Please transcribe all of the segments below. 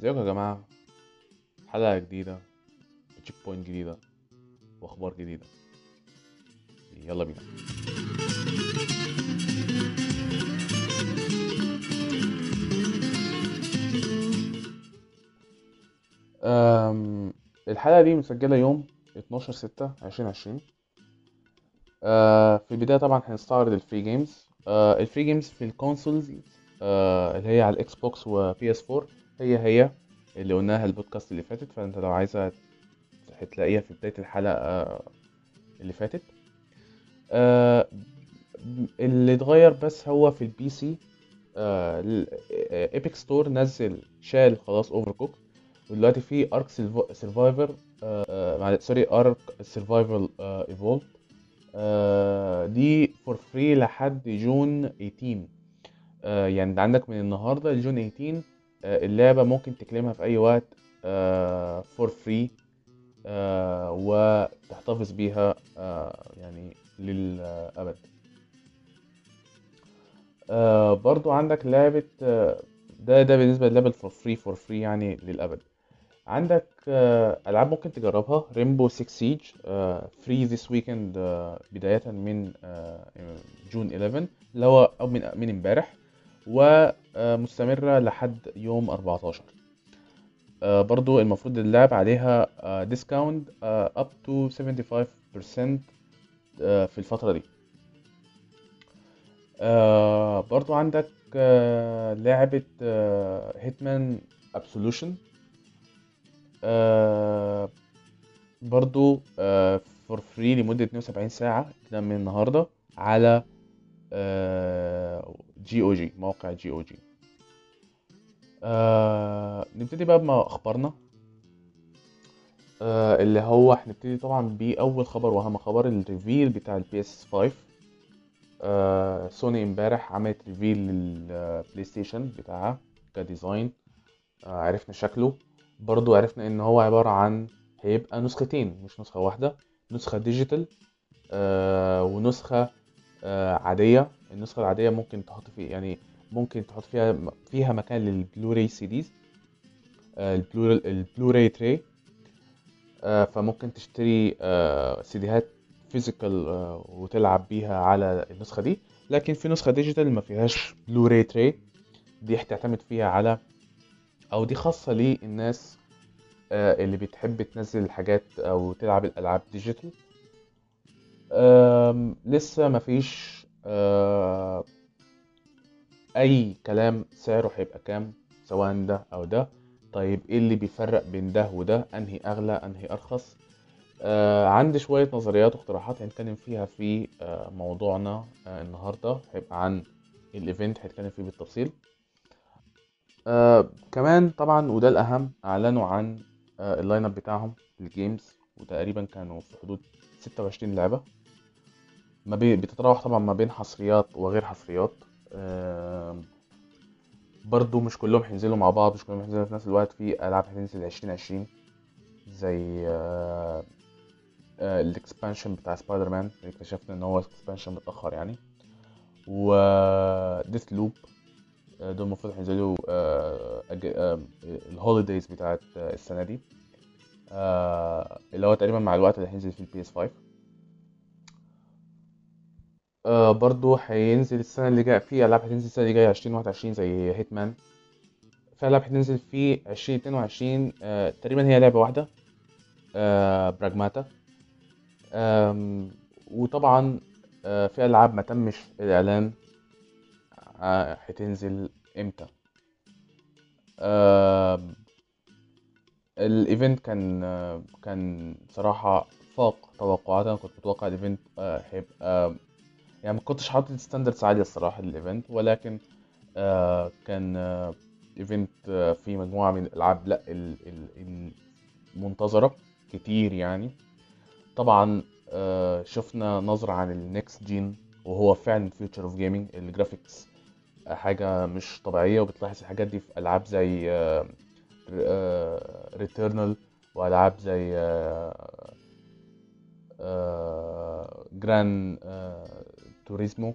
ازيكم يا جماعة؟ حلقة جديدة Checkpoint جديدة وأخبار جديدة. يلا بينا. أم، الحلقة دي مسجلة يوم 12 6 2020 أه، في البداية طبعا هنستعرض ال free games أه، ال free games في ال consoles أه، اللي هي على ال Xbox و PS 4 هي هي اللي قلناها البودكاست اللي فاتت فأنت لو عايزة هتلاقيها في بداية الحلقة اللي فاتت. أه، اللي اتغير بس هو في ال PC Epic Store نزل شال خلاص Overcooked ودلوقتي في ARK Survivor معلش sorry ARK Survival Evolved دي for free لحد June 18 آه، يعني عندك من النهارده ل June 18 آه، اللعبة ممكن تكليمها في أي وقت فور فري وتحتفظ بيها آه، يعني للأبد. آه، برضو عندك لعبة آه، ده ده بالنسبة لل level for free for free يعني للأبد. عندك آه، ألعاب ممكن تجربها Rainbow 6 Siege free this weekend بداية من آه، June 11 اللي هو أو من من امبارح ومستمرة لحد يوم 14 آه، برضو المفروض اللعب عليها discount up to 75% آه، في الفترة دي. آه، برضو عندك آه، لعبة Hitman Absolution برضو for free لمدة 72 ساعة من النهاردة على جي أو جي موقع جي أو جي. نبتدي بقى بما اخبارنا آه، اللي هو هنبتدي طبعا بأول خبر وأهم خبر ال reveal بتاع ال PS 5 آه، سوني امبارح عملت reveal لل PlayStation بتاعها ك design. آه، عرفنا شكله. برضو عرفنا إن هو عبارة عن هيبقى نسختين مش نسخة واحدة نسخة digital آه، ونسخة آه، عادية. النسخة العادية ممكن تحط فيه يعني ممكن تحط فيها فيها مكان لل Blu-ray CDs ال Blu ال Blu-ray tray آه، فممكن تشتري آه، سيديهات physical وتلعب بيها على النسخة دي. لكن في نسخة digital ما فيهاش Blu-ray tray. دي هتعتمد فيها على أو دي خاصة للناس آه، اللي بتحب تنزل الحاجات أو تلعب الألعاب ديجيتال. لسه مفيش أي كلام سعره هيبقى كام سواء ده أو ده. طيب إيه اللي بيفرق بين ده وده؟ أنهي أغلى أنهي أرخص؟ آه عندي شوية نظريات واقتراحات هنتكلم فيها في آه موضوعنا آه النهاردة. هيبقى عن ال event هنتكلم فيه بالتفصيل. آه كمان طبعا وده الأهم أعلنوا عن آه ال line up بتاعهم لل games وتقريبا كانوا في حدود 26 لعبة. ما بين بتتراوح طبعا ما بين حصريات وغير حصريات. آه برضو مش كلهم هينزلوا مع بعض مش كلهم هينزلوا في نفس الوقت. في ألعاب هتنزل 2020 زي آه آه ال expansion بتاع سبايدر مان اللي اكتشفنا إن هو expansion متأخر يعني. و Deathloop دول المفروض هينزلوا آه، آه، ال holidays بتاعت آه، السنة دي. آه، اللي هو تقريبا مع الوقت اللي هينزل في ال PS 5 آه، برضو هينزل السنة اللي جاية في ألعاب هتنزل السنة اللي جاية 2021 زي Hitman في ألعاب هتنزل في 2022 آه، تقريبا هي لعبة واحدة آه، Pragmata. وطبعا في ألعاب ما تمش الإعلان هتنزل إمتى. آم، ال event كان كان صراحة فاق توقعاتي أنا كنت متوقع ال event هيبقى يعني ما كنتش حاطط standards عالية الصراحة لل event ولكن آه، كان آه، event آه، فيه مجموعة من الألعاب لا ال- ال- المنتظرة كتير يعني. طبعا آه، شفنا نظرة عن ال next gen وهو فعلا future of gaming ال graphics حاجة مش طبيعية وبتلاحظ الحاجات دي في ألعاب زي Returnal وألعاب زي Gran Turismo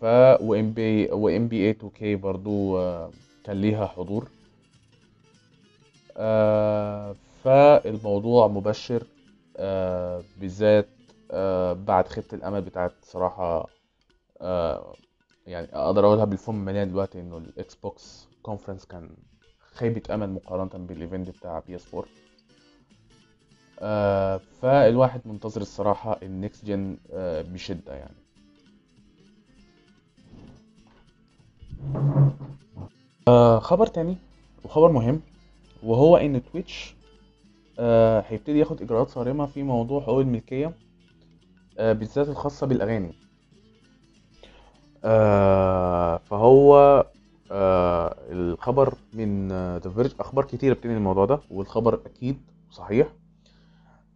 ف وام بي وام بي اي 2 كي برضو آه، كان ليها حضور. آه، فالموضوع مبشر آه، بالذات آه، بعد خيبة الأمل بتاعت صراحة آه، يعني أقدر أقولها بالفم مليان دلوقتي إنه ال Xbox conference كان خيبة أمل مقارنة بال event بتاع PS 4 آه، فالواحد منتظر الصراحة ال next gen آه، بشدة يعني. آه، خبر تاني وخبر مهم وهو إن Twitch هيبتدي ياخد إجراءات صارمة في موضوع حقوق الملكية بالذات الخاصة بالأغاني. آه، فهو الخبر من The Verge أخبار كتيرة بتنقل الموضوع ده والخبر أكيد صحيح.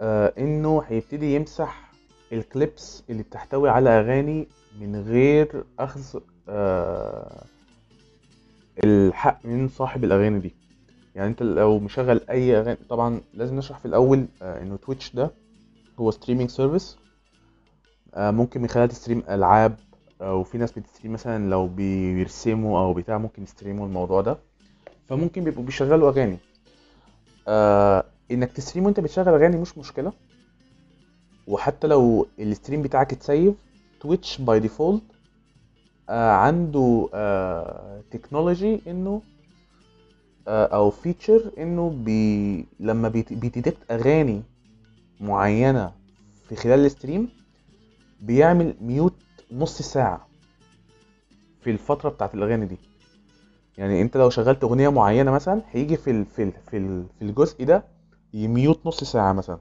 آه، إنه هيبتدي يمسح ال clips اللي بتحتوي على أغاني من غير أخذ آه، الحق من صاحب الأغاني دي. يعني أنت لو مشغل أي أغاني طبعا لازم نشرح في الأول آه، إنه Twitch ده هو streaming service ممكن من خلال ت stream ألعاب آه، وفي ناس بت stream مثلا لو بيرسموا أو بتاع ممكن ي stream وا الموضوع ده. فممكن بيبقوا بيشغلوا أغاني. آه إنك ت stream وأنت بتشغل أغاني مش مشكلة. وحتى لو ال stream بتاعك ات save Twitch by default عنده technology إنه آه، أو feature إنه بي لما بي detect أغاني معينة في خلال ال stream بيعمل mute نص ساعة في الفترة بتاعت الأغاني دي. يعني أنت لو شغلت أغنية معينة مثلا هيجي في ال في ال في ال في الجزء ده ي mute نص ساعة مثلا.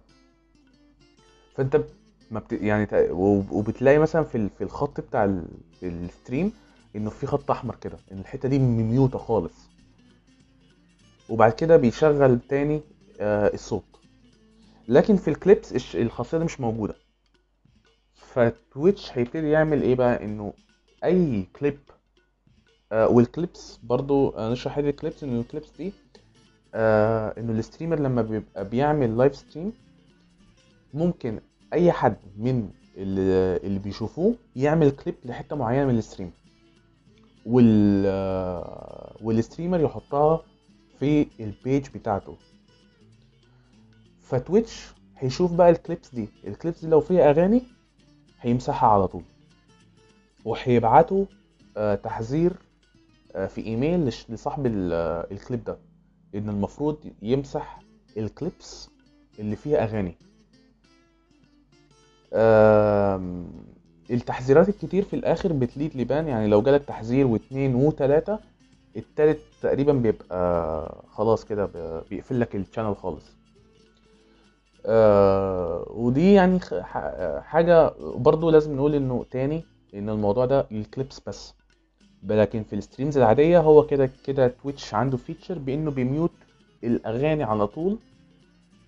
فأنت ما بت... يعني وبتلاقي مثلا في في الخط بتاع ال- stream إنه في خط أحمر كده إن الحتة دي م mute ة خالص. وبعد كده بيشغل تاني آه، الصوت. لكن في ال clips الخاصية دي مش موجودة. ف Twitch هيبتدي يعمل إيه بقى؟ إنه أي كليب آه وال clips برضو آه نشرح حتة ال clips إنه ال clips دي آه إنه ال streamer لما بيبقى بيعمل live stream ممكن أي حد من اللي, اللي بيشوفوه يعمل كليب لحتة معينة من ال stream. وال آه، وال streamer يحطها في ال page بتاعته. ف Twitch هيشوف بقى ال clips دي. ال clips دي لو فيها أغاني هيمسحها على طول. وهيبعتوا آه، تحذير آه، في إيميل لصاحب ال- آه، الكليب ده. إن المفروض يمسح ال clips اللي فيها أغاني. التحذيرات الكتير في الآخر بت lead ل ban يعني لو جالك تحذير واتنين وتلاتة التالت تقريبا بيبقى خلاص كده بيقفل لك ال channel خالص. آه، ودي يعني خ- ح- حاجة برضو لازم نقول إنه تاني إن الموضوع ده لل clips بس. لكن في ال streams العادية هو كده كده Twitch عنده feature بإنه بي mute الأغاني على طول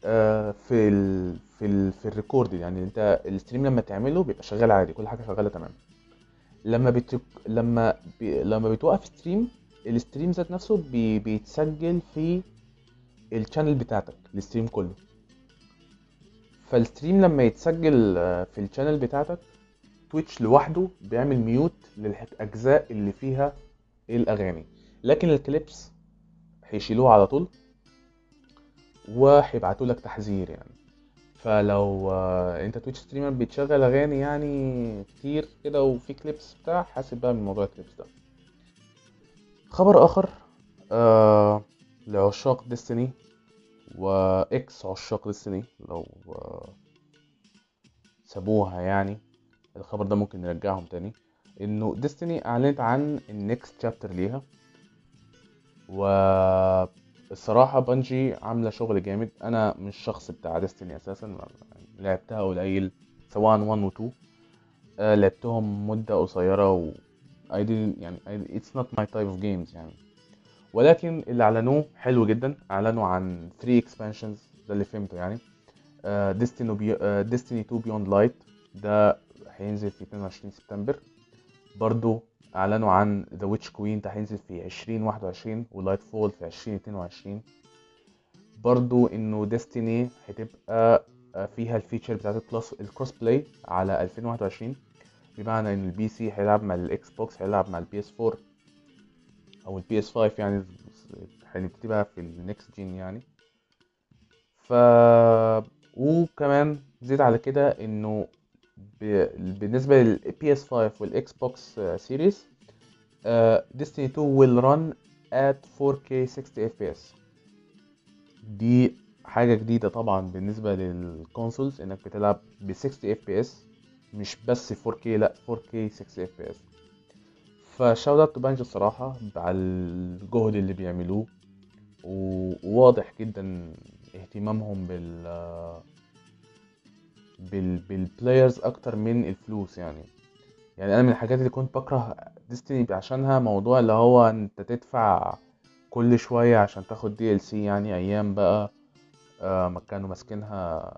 آه، في ال في ال في ال record يعني. أنت ال stream لما تعمله بيبقى شغال عادي كل حاجة شغالة تمام. لما بت لما بي... لما بتوقف stream ال stream ذات نفسه بي... بيتسجل في ال channel بتاعتك ال stream كله. فال stream لما يتسجل آه، في ال channel بتاعتك Twitch لوحده بيعمل mute للاجزاء اللي فيها الأغاني. لكن ال clips هيشيلوها على طول وهيبعتوا لك تحذير يعني. فلو آه، أنت Twitch streamer بتشغل أغاني يعني كتير كده وفي clips بتاع حاسب بقى من موضوع ال clips ده. خبر آخر آه لعشاق Destiny و ex عشاق Destiny لو آه سابوها يعني. الخبر ده ممكن نرجعهم تاني. إنه Destiny أعلنت عن ال next chapter ليها. والصراحة Bungie عاملة شغل جامد. أنا مش شخص بتاع Destiny أساسا. ما- لعبتها قليل سواء 1 و 2 آه، لعبتهم مدة قصيرة و I didn't يعني I- it's not my type of games يعني. ولكن اللي أعلنوه حلو جدا. أعلنوا عن 3 expansions. ده اللي فهمته يعني. Destiny. Destiny 2 Beyond Light ده هينزل في 22 سبتمبر. برضو اعلنوا عن The Witch Queen ده هينزل في 2021 و Lightfall في 2022 برضو انه Destiny هتبقى آه، فيها ال feature بتاعت ال class ال cross-play على 2021 بمعنى إن ال PC هيلعب مع ال Xbox هيلعب مع ال PS 4 أو ال PS 5 يعني هنبتدي بقى في ال next gen يعني. ف وكمان زيد على كده إنه. بالنسبة لل PS 5 وال Xbox Series Destiny 2 will run at 4K 60 FPS دي حاجة جديدة طبعا بالنسبة لل consoles إنك بتلعب ب 60 FPS مش بس 4K لأ 4K 60 FPS ف shout out to Bungie الصراحة على الجهد اللي بيعملوه وواضح جدا اهتمامهم بال بال بال players أكتر من الفلوس يعني. يعني أنا من الحاجات اللي كنت بكره Destiny عشانها موضوع اللي هو أنت تدفع كل شوية عشان تاخد DLC يعني أيام بقى آه ما كانوا ماسكينها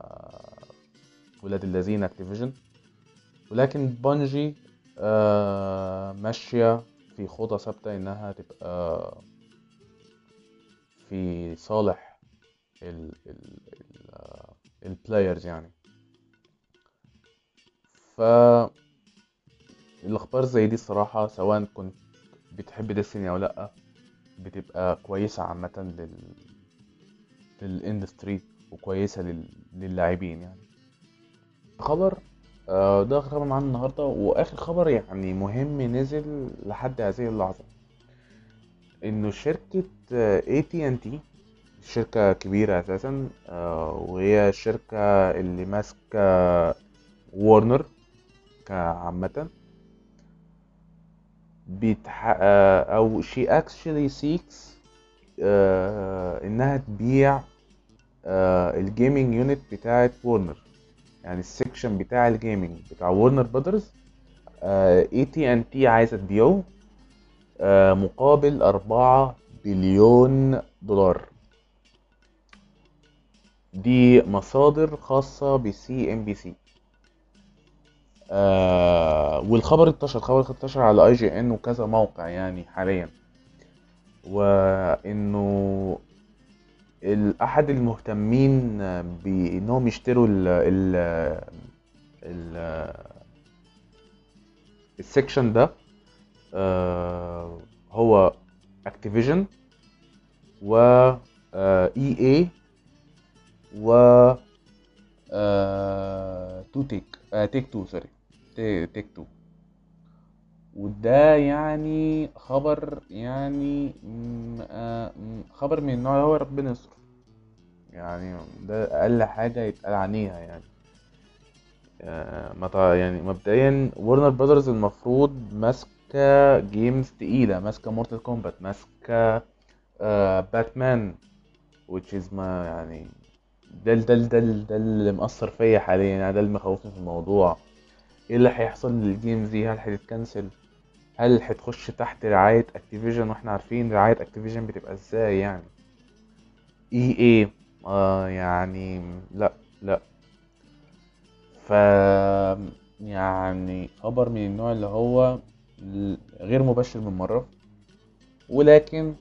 ولاد الذين Activision ولكن Bungie آه ماشية في خطى ثابتة إنها تبقى في صالح ال ال ال ال players يعني. ف الأخبار زي دي الصراحه سواء كنت بتحب Destiny أو لأ بتبقى كويسة عامة لل لل industry وكويسة لل... للاعبين يعني. خبر آه، ده آخر خبر معانا النهارده وآخر خبر يعني مهم نزل لحد هذه اللحظة. إنه شركة اي تي ان تي شركة كبيرة أساسا آه، وهي الشركة اللي ماسكة وورنر كعامة. بتح... أو she actually seeks آه إنها تبيع آه ال gaming unit بتاعت وورنر يعني ال section بتاع ال gaming بتاع Warner Brothers AT&T عايزة تبيعه آه مقابل أربعة بليون دولار. دي مصادر خاصة ب CNBC آه والخبر انتشر الخبر انتشر على IGN وكذا موقع يعني حاليا. وإنه احد المهتمين بإنهم يشتروا ال ال ال ال section ده آه هو Activision و EA و Two Take Take-Two sorry Take-Two وده يعني خبر يعني خبر من النوع اللي هو ربنا يستر. يعني ده أقل حاجة يتقال عنيها يعني. يعني مبدئيا Warner Brothers المفروض ماسكة games تقيلة ماسكة Mortal Kombat ماسكة Batman which is ما يعني ده ده ده ده اللي مأثر فيا حاليا يعني ده اللي مخوفني في الموضوع. إيه اللي هيحصل لل games دي؟ هل هتت cancel؟ هل هتخش تحت رعاية Activision وإحنا عارفين رعاية أكتيفيجن بتبقى إزاي يعني؟ إي إيه آه يعني لا لا. ف يعني خبر من النوع اللي هو غير مبشر من مرة. ولكن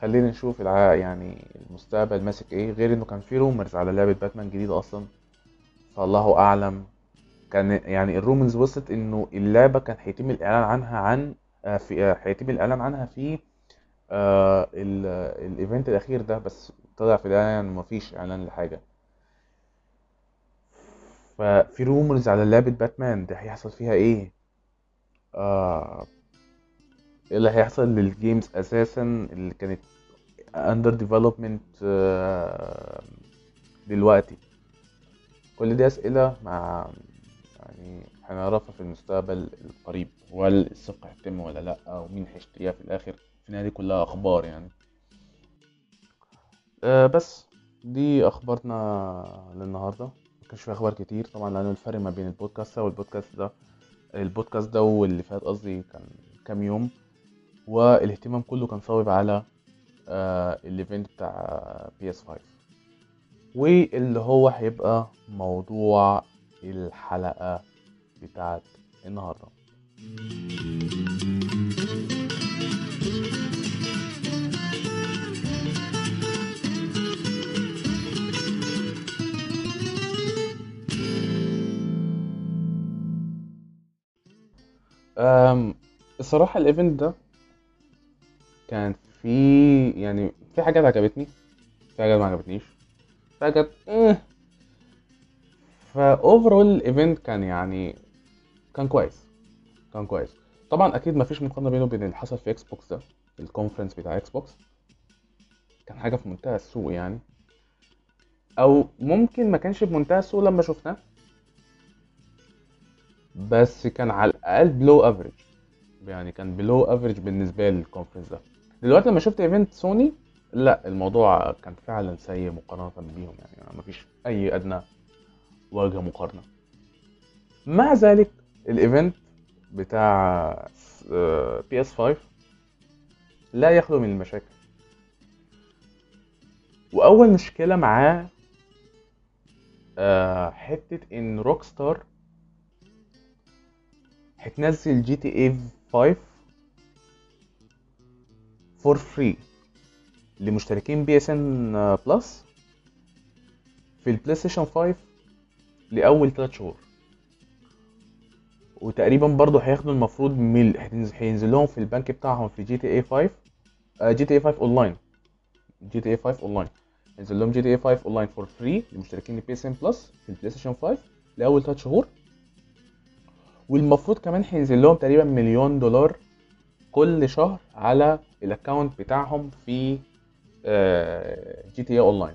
خلينا نشوف. يعني المستقبل ماسك إيه. غير إنه كان في rumors على لعبة باتمان جديدة أصلا. فالله أعلم كان يعني ال rumors وصلت إنه اللعبة كان هيتم الإعلان عنها عن في هيتم الإعلان عنها في آه ال event الأخير ده بس طلع في الإعلان مفيش إعلان لحاجة. ففي rumors على لعبة باتمان ده هيحصل فيها إيه؟ آه اللي هيحصل لل games أساسا اللي كانت under development دلوقتي. كل دي أسئلة مع يعني هنعرفها في المستقبل القريب وهل الصفقة هتتم ولا لأ ومين هيشتريها في الآخر. في النهاية دي كلها أخبار يعني. أه بس دي أخبارنا للنهاردة. مكانش في أخبار كتير طبعا لأن الفرق ما بين البودكاست ده والبودكاست ده. البودكاست ده واللي فات قصدي كان كام يوم والاهتمام كله كان صوب على آه ال event بتاع PS 5 واللي هو هيبقى موضوع الحلقة بتاعت النهاردة. الصراحة ال event ده كان في يعني في حاجات عجبتني في حاجات ما عجبتنيش في حاجات آه فا overall ال event كان يعني كان كويس كان كويس. طبعا أكيد ما فيش مقارنة بينه وبين اللي حصل في Xbox ده ال conference بتاع Xbox كان حاجة في منتهى السوء يعني. أو ممكن ما كانش بمنتهى السوء لما شفناه. بس كان على الأقل below average يعني كان below average بالنسبة لي ال conference ده. دلوقتي لما شفت event سوني لا الموضوع كان فعلا سيء مقارنة بيهم يعني. مفيش أي أدنى. وجه مقارنة. مع ذلك ال event بتاع بي اس 5 لا يخلو من المشاكل. وأول مشكلة معاه آه، حتة إن روك ستار هتنزل جي تي اي 5 for free لمشتركين بي اس ان بلس في البلاي ستيشن 5 لأول 3 شهور. وتقريبا برضه هياخدوا المفروض مليون هينزل لهم في البنك بتاعهم في جي تي اي 5 جي تي اي 5 أونلاين. جي تي اي 5 أونلاين. ينزل لهم جي تي اي 5 online for free لمشتركين البي اس ان بلس في البلاي ستيشن 5 لأول 3 شهور. والمفروض كمان هينزل لهم تقريبا مليون دولار كل شهر على ال account بتاعهم في جي تي اي أونلاين.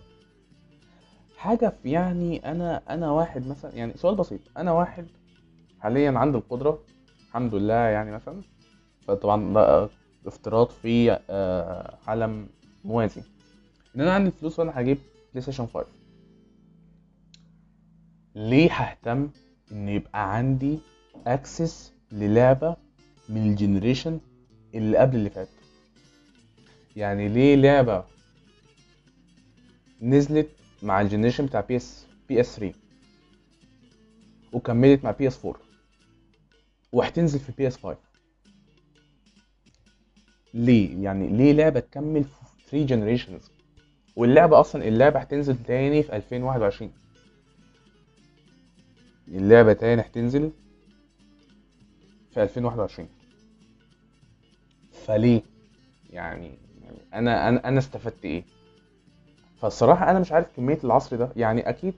حاجة في يعني أنا أنا واحد مثلا يعني سؤال بسيط. أنا واحد حاليا عندي القدرة الحمد لله يعني مثلا. فطبعا ده افتراض في آه، عالم موازي. إن أنا عندي فلوس وأنا هجيب بلاي ستيشن 5 ليه ههتم إن يبقى عندي access للعبة من ال generation اللي قبل اللي فات؟ يعني ليه لعبة نزلت مع الجنريشن بتاع بي اس بي اس 3 وكملت مع بي اس 4 وهتنزل في بي اس 5 ليه؟ يعني ليه لعبة تكمل في 3 generations واللعبة أصلا اللعبة هتنزل تاني في 2021 اللعبة تاني هتنزل في 2021 فليه؟ يعني أنا أنا أنا استفدت إيه؟ فالصراحة أنا مش عارف كمية العصر ده. يعني أكيد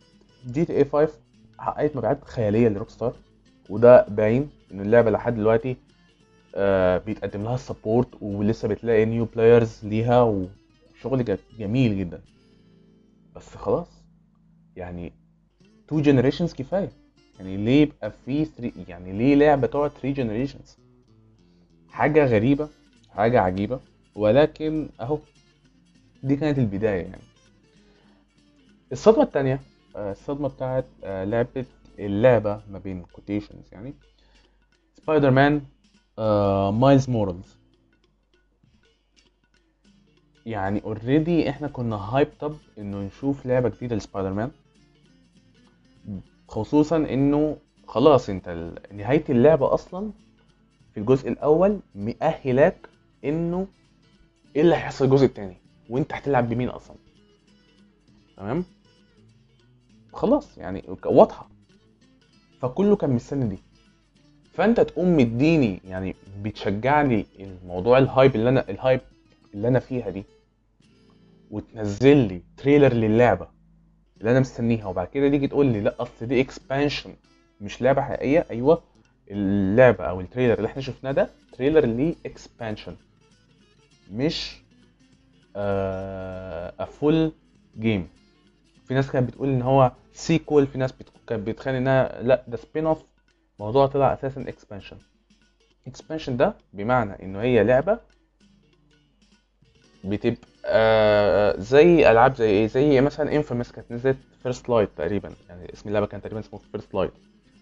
جي تي اي 5 حققت مبيعات خيالية لروك ستار وده باين إن اللعبة لحد دلوقتي آه بيتقدم لها ال support ولسه بتلاقي new players ليها وشغل جميل جدا. بس خلاص. يعني two generations كفاية. يعني ليه يبقى في 3 يعني ليه لعبه تقعد 3 generations حاجة غريبة حاجة عجيبة ولكن أهو. دي كانت البداية يعني. الصدمة الثانية الصدمة بتاعت آه، لعبة اللعبة ما بين quotations يعني. سبايدر مان مايلز مورالز يعني already إحنا كنا هايب اب إنه نشوف لعبة جديدة لسبايدر مان خصوصا إنه خلاص أنت نهاية اللعبة أصلا في الجزء الأول مؤهلاك إنه إيه اللي هيحصل الجزء التاني وأنت هتلعب بمين أصلا. تمام؟ خلاص يعني واضحة. فكله كان مستني دي. فأنت تقوم مديني يعني بتشجعني الموضوع ال hype اللي أنا ال hype اللي أنا فيها دي وتنزل لي trailer للعبة اللي أنا مستنيها. وبعد كده تيجي تقول لي لا أصل دي expansion مش لعبة حقيقية. أيوه اللعبة أو ال trailer اللي إحنا شفناه ده trailer ليه expansion مش a full game في ناس كانت بتقول إن هو sequel في ناس. كانت بتخيل إنها لأ ده spin-off موضوع طلع أساسا expansion expansion ده بمعنى إنه هي لعبة بتبقى آه، زي ألعاب زي إيه؟ زي مثلا انفيمس كانت نزلت فيرست لايت تقريبا. يعني اسم اللعبة كان تقريبا اسمه فيرست لايت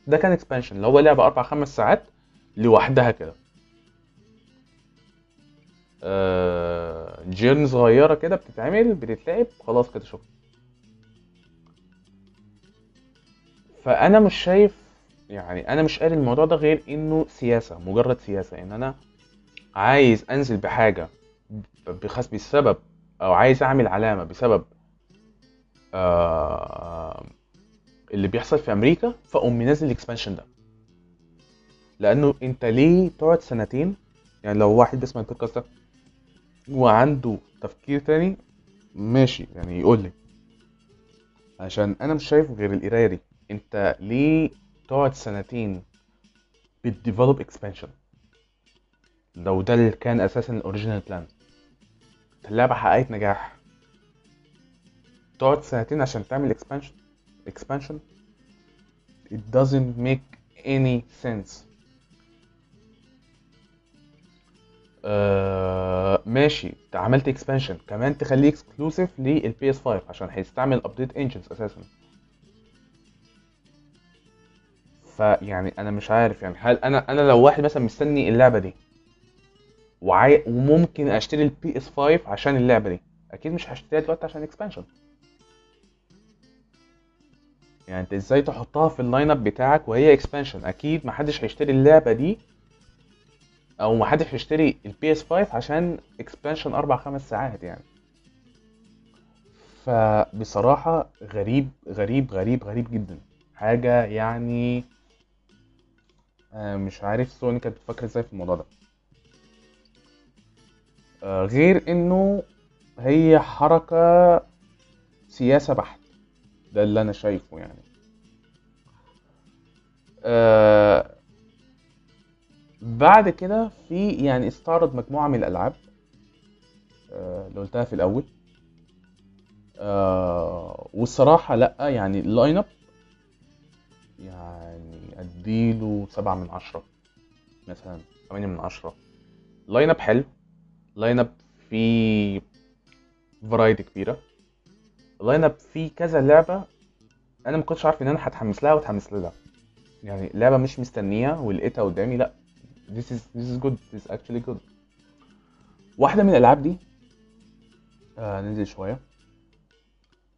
ده كان expansion اللي هو لعبة أربع خمس ساعات لوحدها كده. آه، journey صغيرة كده بتتعمل بتتلعب خلاص كده شكرا. فأنا مش شايف يعني أنا مش قاري الموضوع ده غير إنه سياسة مجرد سياسة. إن أنا عايز أنزل بحاجة بخاص بسبب أو عايز أعمل علامة بسبب آه اللي بيحصل في أمريكا فأقوم منزل ال expansion ده. لأنه أنت ليه تقعد سنتين؟ يعني لو واحد بيسمع البودكاست ده وعنده تفكير تاني ماشي يعني يقول لي. عشان أنا مش شايف غير القراية دي. انت ليه تقعد سنتين بت develop expansion لو ده اللي كان أساسا ال original plan اللعبة حققت نجاح. تقعد سنتين عشان تعمل expansion expansion it doesn't make any sense. آه ماشي. عملت expansion كمان تخليه exclusive للبي اس 5 عشان هيستعمل updated engines أساسا. فيعني أنا مش عارف يعني هل أنا أنا لو واحد مثلا مستني اللعبة دي وعاي... وممكن أشتري البي اس 5 عشان اللعبة دي أكيد مش هشتريها دلوقتي عشان expansion يعني أنت إزاي تحطها في ال line up بتاعك وهي expansion أكيد محدش هيشتري اللعبة دي أو محدش هيشتري البي اس 5 عشان expansion أربع خمس ساعات يعني. فبصراحة غريب غريب غريب غريب جدا. حاجة يعني آه، مش عارف سوني كانت بتفكر إزاي في الموضوع ده. آه، غير انه هي حركة سياسة بحت. ده اللي أنا شايفه يعني. آه، بعد كده في يعني استعرض مجموعة من الألعاب آه، اللي قلتها في الأول. آه، والصراحة لأ يعني ال line up يعني اديله سبعة من عشرة مثلا تمانية من عشرة. line up حلو. line up فيه variety كبيرة. line up فيه كذا لعبة أنا ما كنتش عارف إن أنا هتحمس لها واتحمس لها. يعني لعبة مش مستنيها ولقيتها قدامي لأ. This is this is good. This is actually good. واحدة من الألعاب دي آه ننزل شوية.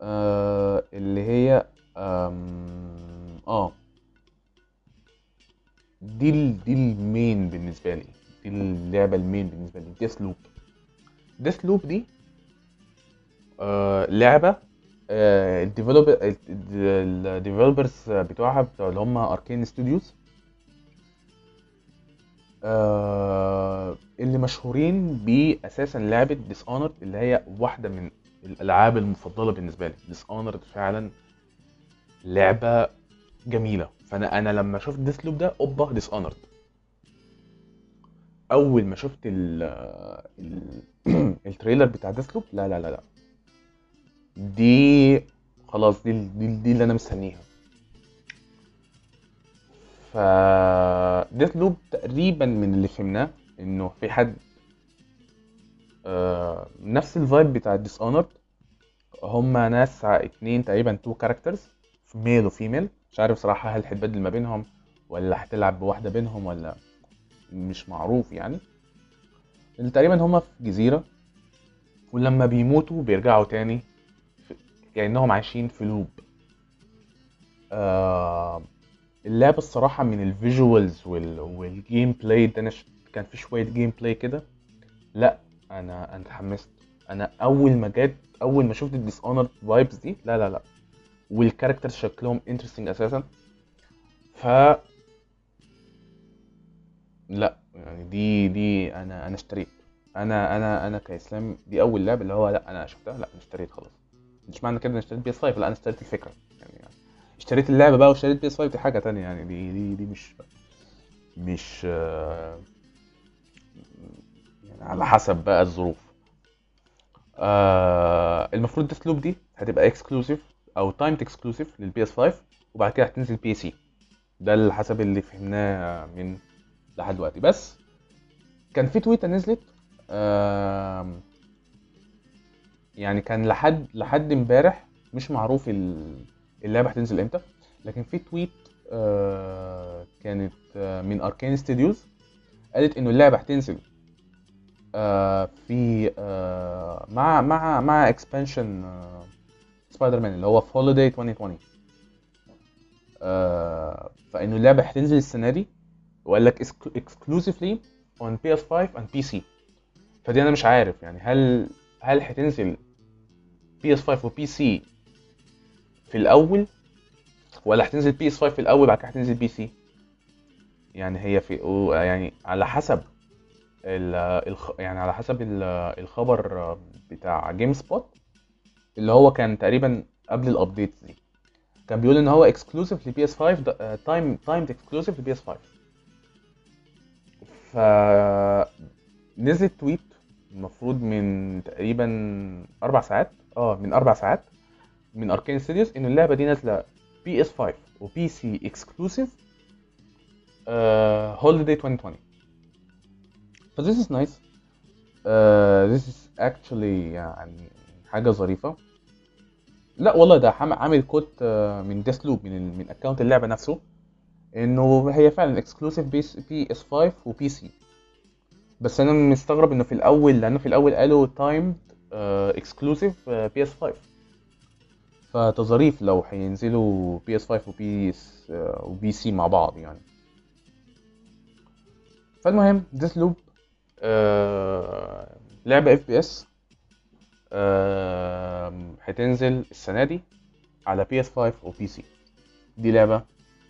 آه اللي هي آم، آه. دي ال دي ال main بالنسبة لي. دي اللعبة ال main بالنسبة لي. Deathloop Deathloop دي آه لعبة ال developers بتوعها بتوع اللي هم Arkane Studios اللي مشهورين أساسا ب لعبة Dishonored اللي هي واحدة من الألعاب المفضلة بالنسبة لي. Dishonored فعلا لعبة جميلة. فانا أنا لما شفت Deathloop ده أوبا Dishonored أول ما شفت ال ال ال trailer بتاع Deathloop لا لا لا لا. دي خلاص دي دي, دي اللي أنا مستنيها. ف Deathloop تقريبا من اللي فهمناه إنه في حد آه نفس ال vibe بتاع Dishonored هما ناس اتنين تقريبا two characters male و female مش عارف صراحة هل هتبدل ما بينهم ولا هتلعب بواحدة بينهم ولا مش معروف يعني. تقريبا هما في جزيرة ولما بيموتوا بيرجعوا تاني كأنهم عايشين في loop. آه اللعبة الصراحة من ال visuals وال... وال gameplay ده ش... كان في شوية gameplay كده. لا أنا أنا اتحمست. أنا أول ما جت أول ما شفت ال Dishonored vibes دي لا لا لا. وال characters شكلهم interesting أساسا. ف لا يعني دي دي أنا أنا اشتريت. أنا أنا أنا كإسلام دي أول لعبة اللي هو لا أنا شفتها لا أنا اشتريت خلاص. مش معنى كده أنا اشتريت PS 5 لا أنا اشتريت الفكرة. يعني, يعني اشتريت اللعبة بقى واشتريت PS 5 دي حاجة تانية. يعني دي دي دي مش مش يعني على حسب بقى الظروف. آه المفروض Deathloop دي هتبقى exclusive أو timed exclusive لل PS 5 وبعد كده هتنزل PC ده اللي حسب اللي فهمناه من لحد دلوقتي. بس كان في tweet ه نزلت يعني كان لحد لحد امبارح مش معروف ال- اللعبة هتنزل إمتى لكن في tweet آه، كانت آه، من Arkane Studios قالت إنه اللعبة هتنزل آه، في مع مع مع expansion Spider-Man اللي هو في holiday 2020 آه، فإنه اللعبة هتنزل السنة دي وقال لك exclusively on PS5 and PC فدي أنا مش عارف يعني هل هل هتنزل PS5 و PC في الأول ولا هتنزل PS5 في الأول بعد كده هتنزل PC يعني هي في يعني على حسب ال-. يعني على حسب ال- الخبر بتاع GameSpot اللي هو كان تقريبا قبل ال update دي. كان بيقول إن هو exclusive ل PS 5 time timed exclusive ل PS 5 ف نزل tweet المفروض من تقريبا أربع ساعات. آه من أربع ساعات من Arkane Studios إن اللعبة دي نازلة PS 5 و PC exclusive holiday 2020 ف this is nice. uh, this is actually يعني حاجة ظريفة. لا والله ده عامل quote آه، من Deathloop من من account اللعبة نفسه إنه هي فعلا exclusive PS 5 و PC بس أنا مستغرب إنه في الأول لأنه في الأول قالوا timed exclusive PS 5 فظريف لو هينزلوا PS 5 و P و PC مع بعض يعني. فالمهم Deathloop لعبة FPS هتنزل السنة دي على PS 5 و PC دي لعبة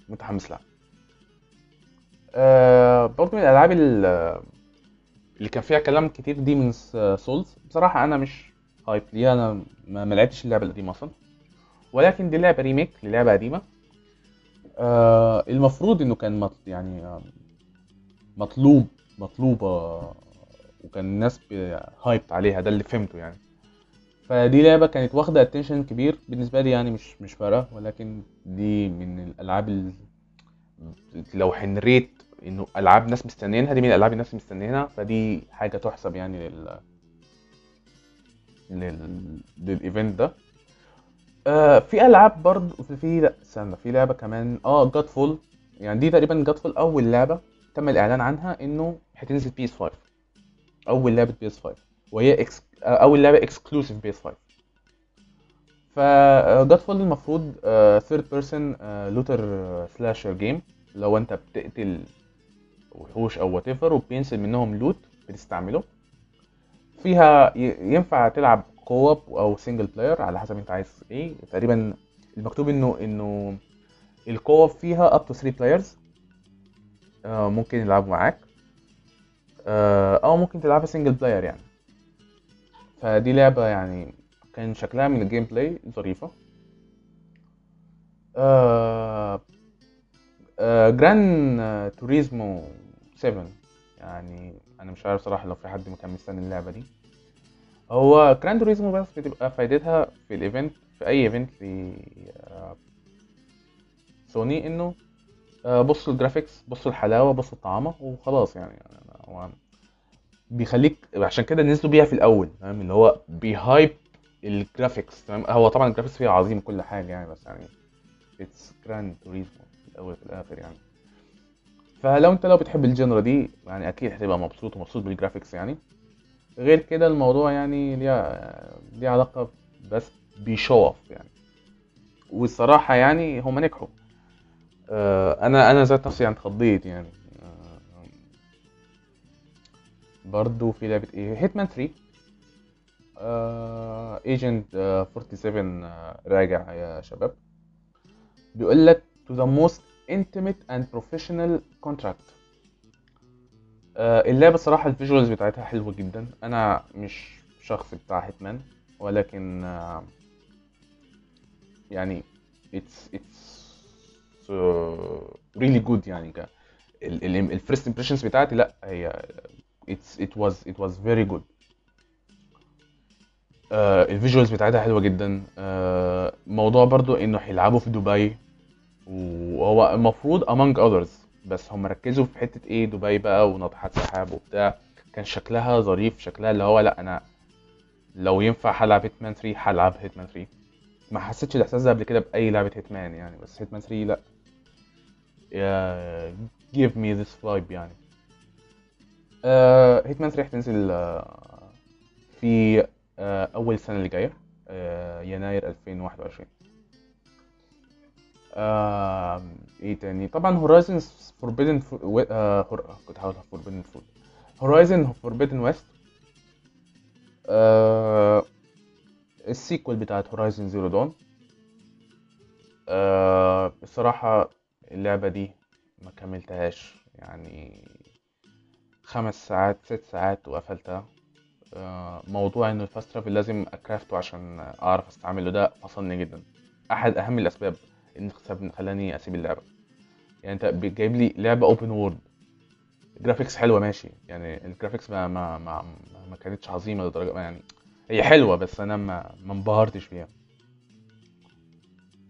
متحمس لها آه برضه من الألعاب ال- اللي كان فيها كلام كتير Demon's Souls بصراحة أنا مش hype ليها أنا ما لعبتش اللعبة القديمة أصلا. ولكن دي لعبة remake للعبة قديمة. آه المفروض إنه كان. يعني مطلوب مطلوبة وكان الناس hyped عليها ده اللي فهمته يعني. فدي لعبة كانت واخدة attention كبير. بالنسبة لي يعني مش مش فارقة. ولكن دي من الألعاب ال... لو هن rate إنه ألعاب ناس مستنيينها دي من الألعاب الناس مستنيينها. فدي حاجة تحسب يعني لل لل لل event ده. آه في ألعاب برضه في لا استنى في لعبة كمان. آه Godfall يعني دي تقريبا Godfall أول لعبة تم الإعلان عنها إنه هتنزل PS 5 أول لعبة PS 5 وهي ex... اول لعبه exclusive PS 5 ف Godfall المفروض third person looter slasher game لو أنت بتقتل وحوش أو whatever وبينزل منهم loot بتستعمله. فيها ينفع تلعب co-op أو single player على حسب أنت عايز إيه. تقريبا المكتوب إنه إنه ال co-op فيها up to 3 players ممكن يلعبوا معاك آه، أو ممكن تلعبها single player يعني. فدي لعبة يعني كان شكلها من ال gameplay ظريفة. آه Gran Turismo 7 يعني أنا مش عارف صراحة لو في حد كان مستني اللعبة دي. هو Gran Turismo بس بتبقى فايدتها في ال event في أي event ل آه، سوني إنه آه، بصوا ال graphics بصوا الحلاوة بصوا الطعامة وخلاص يعني. يعني بيخليك عشان كده نزلوا بيها في الأول فاهم اللي هو بي hype ال graphics تمام؟ هو طبعا ال graphics فيها عظيم كل حاجة يعني بس يعني it's Gran Turismo في الأول في الآخر يعني. فلو انت لو بتحب ال genre دي يعني أكيد هتبقى مبسوط ومبسوط بال graphics يعني. غير كده الموضوع يعني ليها علاقة بس بيشوف يعني. والصراحة يعني هم نجحوا. آه، أنا أنا ذات نفسي يعني اتخضيت يعني. برضو في لعبة إيه Hitman 3 Agent 47 آه، راجع يا شباب. بيقول لك to the most intimate and professional contract. آه، اللعبة الصراحة ال visuals بتاعتها حلوة جدا. أنا مش شخص بتاع Hitman ولكن آه، يعني it's it's uh, really good يعني ال first impressions بتاعتي لا هي it's it was it was very good. آه ال visuals بتاعتها حلوة جدا. آه موضوع برضو إنه هيلعبوا في دبي وهو المفروض among others بس هم ركزوا في حتة إيه دبي بقى وناطحات سحاب وبتاع. كان شكلها ظريف شكلها اللي هو لا أنا لو ينفع هلعب Hitman 3 هلعب Hitman 3 ما حسيتش الإحساس ده قبل كده بأي لعبة Hitman يعني بس Hitman 3 لا. Give me this vibe يعني. Hitman 3 هتنزل آه، في آه، أول السنة اللي جاية آه، يناير 2021 آه، إيه تاني؟ طبعا Horizon Forbidden كنت هقول Forbidden Food Horizon Forbidden West ال sequel بتاعت Horizon Zero Dawn الصراحة اللعبة دي ما كملتهاش يعني خمس ساعات ست ساعات وقفلتها. آه، موضوع إن ال fast travel لازم ا craft ه عشان أعرف أستعمله. ده فصلني جدا. أحد أهم الأسباب إن خسب- خلاني أسيب اللعبة. يعني أنت جايب لي لعبة open world graphics حلوة ماشي. يعني ال graphics ما ما ما, ما- كانتش عظيمة لدرجه يعني هي حلوة بس أنا ما ما انبهرتش فيها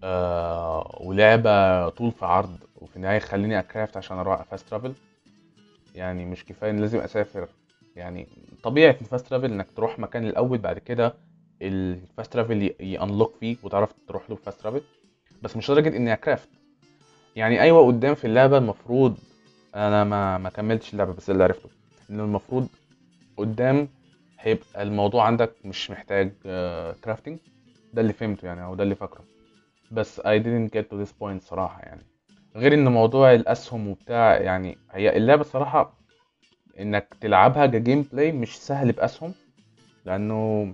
آه ولعبة طول في عرض وفي النهاية خليني ا craft عشان أروح fast travel يعني مش كفاية إن لازم أسافر. يعني طبيعه ال fast travel إنك تروح مكان الأول بعد كده ال fast travel ي unlock فيه وتعرف تروح له fast travel بس مش لدرجة إني ا craft يعني أيوه قدام في اللعبة المفروض أنا ما ما كملتش اللعبة بس اللي عرفته ان المفروض قدام هيبقى الموضوع عندك مش محتاج crafting ده اللي فهمته يعني أو ده اللي فاكره. بس I didn't get to this point صراحة يعني. غير إن موضوع الأسهم وبتاع يعني هي اللعبة الصراحة إنك تلعبها ك gameplay مش سهل بأسهم لأنه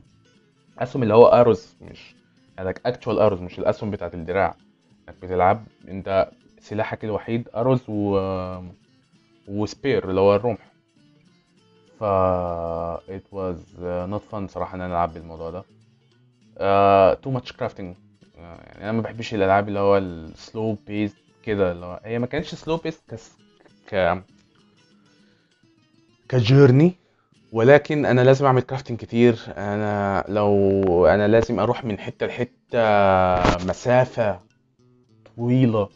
أسهم اللي هو arrows مش عندك actual arrows مش الأسهم بتاعت الدراع. إنك بتلعب أنت سلاحك الوحيد arrows و و spear اللي هو الرمح. ف it was not fun صراحة إن أنا ألعب بالموضوع ده. much crafting. uh, يعني أنا ما بحبش الألعاب اللي هو ال slow pace كده اللي هو هي ما كانتش slow pace كس ك ك journey ولكن أنا لازم أعمل crafting كتير. أنا لو أنا لازم أروح من حتة لحتة مسافة طويلة.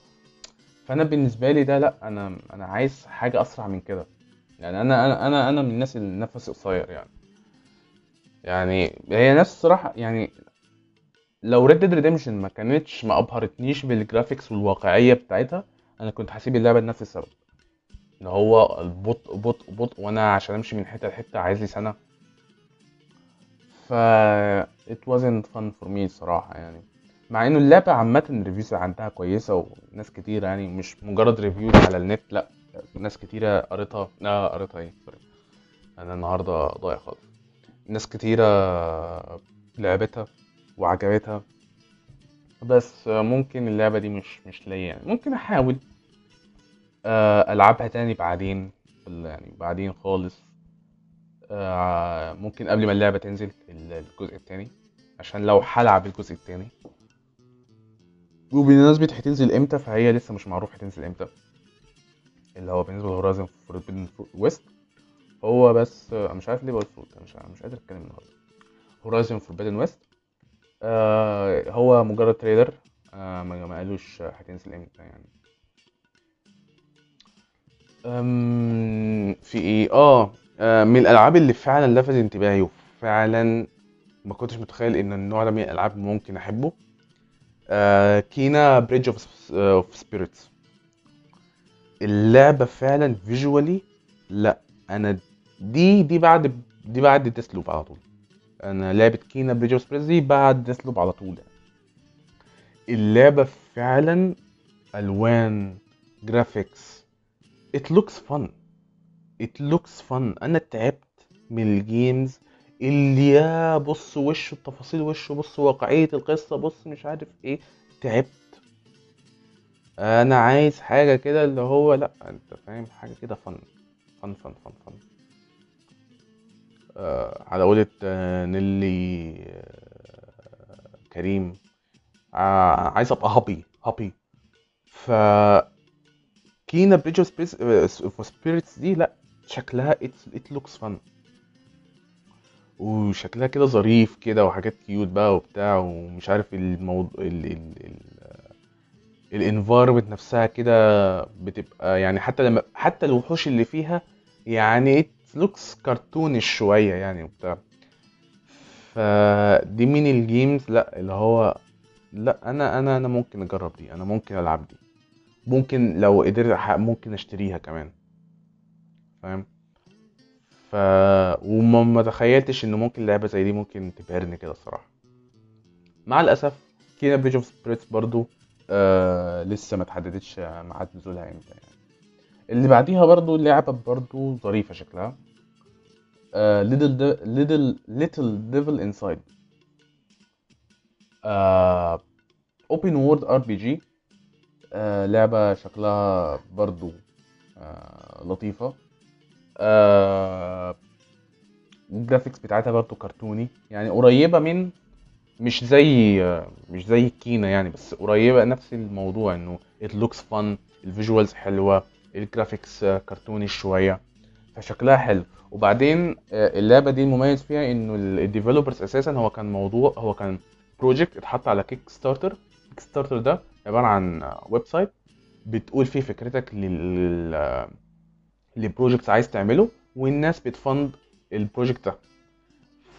فأنا بالنسبة لي ده لأ أنا أنا عايز حاجة أسرع من كده. يعني أنا أنا أنا أنا من الناس اللي نفسي قصير يعني. يعني هي ناس الصراحة يعني لو Red Dead Redemption ما كانتش ما أبهرتنيش بال graphics والواقعية بتاعتها أنا كنت هسيب اللعبة لنفس السبب. إن هو البطء بطء بطء وأنا عشان أمشي من حتة لحتة عايز لي سنة. ف it wasn't fun for me الصراحه يعني. مع إنه اللعبة عامة ال reviews عندها كويسة وناس كتير يعني مش مجرد reviews على النت لأ ناس كتيرة قريتها. آه قريتها إيه؟ sorry أنا النهارده ضايع خالص. ناس كتيرة لعبتها. وعجبتها. بس ممكن اللعبة دي مش مش ليا يعني. ممكن أحاول آه، ألعبها تاني بعدين يعني بعدين خالص. آه، ممكن قبل ما اللعبة تنزل الجزء التاني عشان لو هلعب الجزء التاني. وبمناسبة هتنزل إمتى؟ فهي لسه مش معروف هتنزل إمتى. اللي هو بالنسبة لهورايزن فوربيدن ويست هو بس مش عارف ليه بقول أنا مش مش قادر أتكلم النهارده. Horizon Forbidden West آه هو مجرد trailer. آه ما قالوش هتنزل إمتى يعني. في إيه؟ آه آه، من الألعاب اللي فعلا لفت انتباهي وفعلا ما كنتش متخيل إن النوع ده من الألعاب ممكن أحبه. آه Kena Bridge of Spirits اللعبة فعلا visually لا أنا دي دي بعد دي بعد ديسلوب على طول. أنا لعبه Kena Spirits دي بعد ديسلوب على طول يعني. اللعبة فعلا ألوان graphics it looks fun. It looks fun. أنا تعبت من ال games اللي يا بص وشه التفاصيل وشه بص واقعية القصة بص مش عارف إيه. تعبت. أنا عايز حاجة كده اللي هو لأ أنت فاهم؟ حاجة كده fun fun fun fun fun على قولة آه نيلي آه كريم. آه عايز أبقى happy happy. ف Kena Bridge of Spirits دي لا شكلها it looks fun وشكلها كده ظريف كده وحاجات cute بقى وبتاع ومش عارف الموضوع ال ال ال ال environment نفسها كده بتبقى يعني حتى لما حتى الوحوش اللي فيها يعني it looks cartoonish شوية يعني وبتاع. فدي من ال games لا اللي هو لا أنا أنا أنا ممكن أجرب دي أنا ممكن ألعب دي. ممكن لو قدرت ممكن أشتريها كمان. فاهم؟ ف وما ما تخيلتش ان ممكن لعبة زي دي ممكن تبهرني كده الصراحة. مع الأسف Kena Bridge of برضو آه لسه ما تحددتش ميعاد نزولها إمتى يعني. اللي بعديها برضو لعبة برضو ظريفة شكلها. Little Little Little Devil Inside open world RPG لعبة شكلها برضو آه لطيفة. آه ال graphics بتاعتها برضه كرتوني يعني قريبة من مش زي مش زي Kena يعني بس قريبة نفس الموضوع إنه it looks fun ال visuals حلوة ال graphics كرتوني شوية. فشكلها حلو. وبعدين آه، اللعبة دي المميز فيها إنه ال developers أساسا هو كان موضوع هو كان project اتحط على Kickstarter Kickstarter ده عبارة عن website بتقول فيه فكرتك لل ل project عايز تعمله والناس بت fund ال project ده.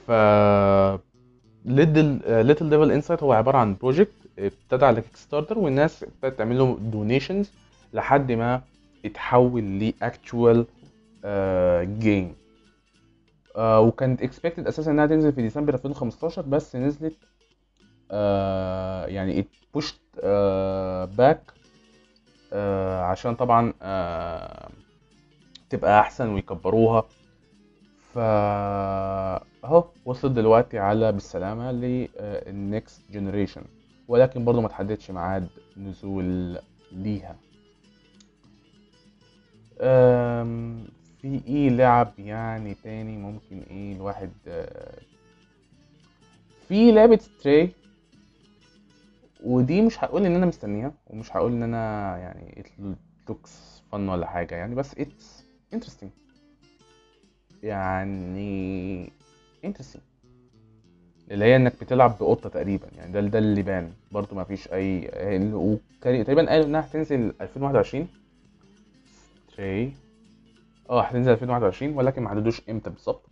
ف Little Devil Inside هو عبارة عن project ابتدى على Kickstarter والناس ابتدت تعمل له donations لحد ما اتحول ل actual game وكانت expected أساسا إنها تنزل في ديسمبر 2015 بس نزلت آه يعني it pushed back عشان طبعا آه تبقى أحسن ويكبروها. ف اهو وصلت دلوقتي على بالسلامة لل next generation ولكن برضو ما تحددش ميعاد نزول ليها. في إيه لعب يعني تاني ممكن إيه الواحد في لعبة ستراي ودي مش هقول إن أنا مستنيها ومش هقول إن أنا يعني it looks fun ولا حاجة يعني بس it's interesting. يعني interesting. اللي هي إنك بتلعب بقطة تقريبا يعني ده ده اللي بان. برضو ما فيش أي تقريبا قالوا إنها هتنزل 2021 ستراي آه هتنزل 2021 ولكن ما حددوش إمتى بالظبط.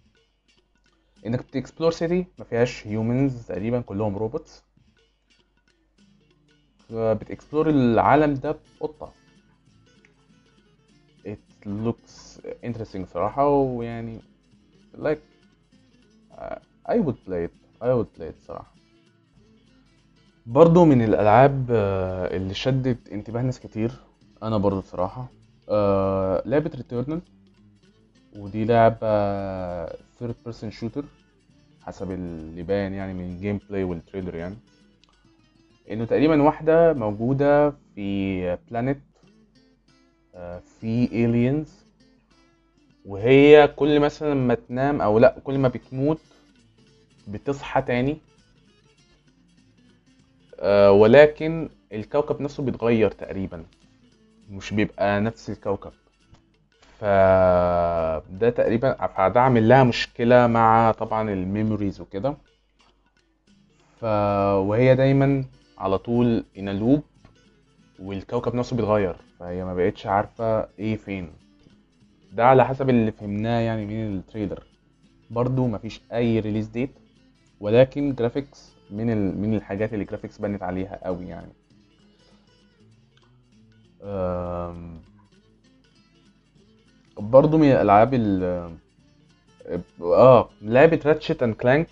انك بت explore city ما فيهاش humans تقريبا كلهم robots بت explore العالم ده بقطة. It looks interesting صراحة ويعني like uh, I would play it. I would play it صراحة. برضو من الألعاب آه، اللي شدت انتباه ناس كتير أنا برضو بصراحة آه، لعبة Returnal ودي لعبة third person shooter حسب اللي باين يعني من ال gameplay وال trailer يعني. إنه تقريبا واحدة موجودة في planet في aliens وهي كل مثلا ما تنام أو لأ كل ما بتموت بتصحى تاني آه، ولكن الكوكب نفسه بيتغير تقريبا مش بيبقى نفس الكوكب. فده تقريبا فده عامل لها مشكلة مع طبعا ال memories وكده. ف وهي دايما على طول in a loop والكوكب نفسه بيتغير فهي ما بقتش عارفة إيه فين. ده على حسب اللي فهمناه يعني من ال trailer. برضو مفيش أي release date ولكن graphics من ال... من الحاجات اللي graphics بنت عليها قوي يعني. أم... برضو من الألعاب ال آه لعبة Ratchet and Clank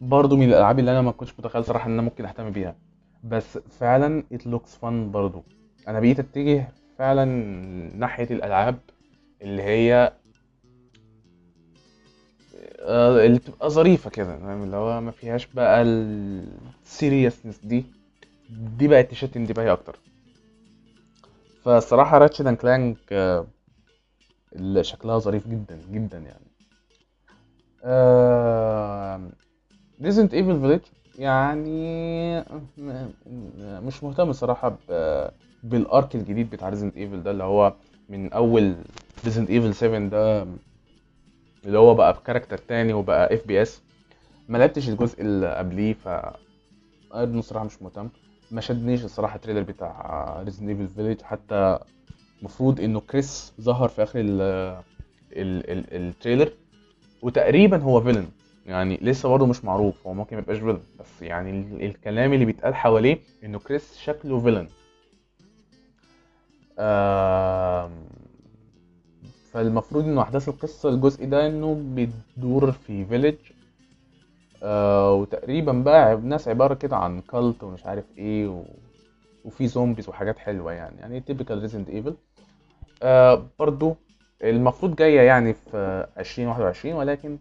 برضو من الألعاب اللي أنا ما كنتش متخيل صراحة إن أنا ممكن أهتم بيها. بس فعلا it looks fun برضو. أنا بقيت أتجه فعلا ناحية الألعاب اللي هي آه، اللي بتبقى ظريفة كده فاهم؟ اللي هو ما فيهاش بقى ال seriousness دي. دي بقت تشد انتباهي أكتر. فالصراحة Ratchet and Clank اللي شكلها ظريف جدا جدا يعني. Resident Evil Village يعني م- مش مهتم الصراحة بال arc الجديد بتاع Resident Evil ده اللي هو من أول Resident Evil 7 ده اللي هو بقى ب character تاني وبقى FPS ما لعبتش الجزء اللي قبليه ف الصراحة مش مهتم. ما شدنيش الصراحة ال trailer بتاع Resident Evil Village حتى المفروض إنه كريس ظهر في آخر ال ال ال ال trailer وتقريبا هو villain يعني لسه برضه مش معروف هو ممكن ميبقاش villain بس يعني ال- الكلام اللي بيتقال حواليه إنه كريس شكله villain فالمفروض إنه احداث القصة الجزء ده إنه بتدور في village آه وتقريبا بقى ناس عبارة كده عن cult ومش عارف إيه و... وفي zombies وحاجات حلوة يعني. يعني typical Resident Evil برضو المفروض جاية يعني في 2021 ولكن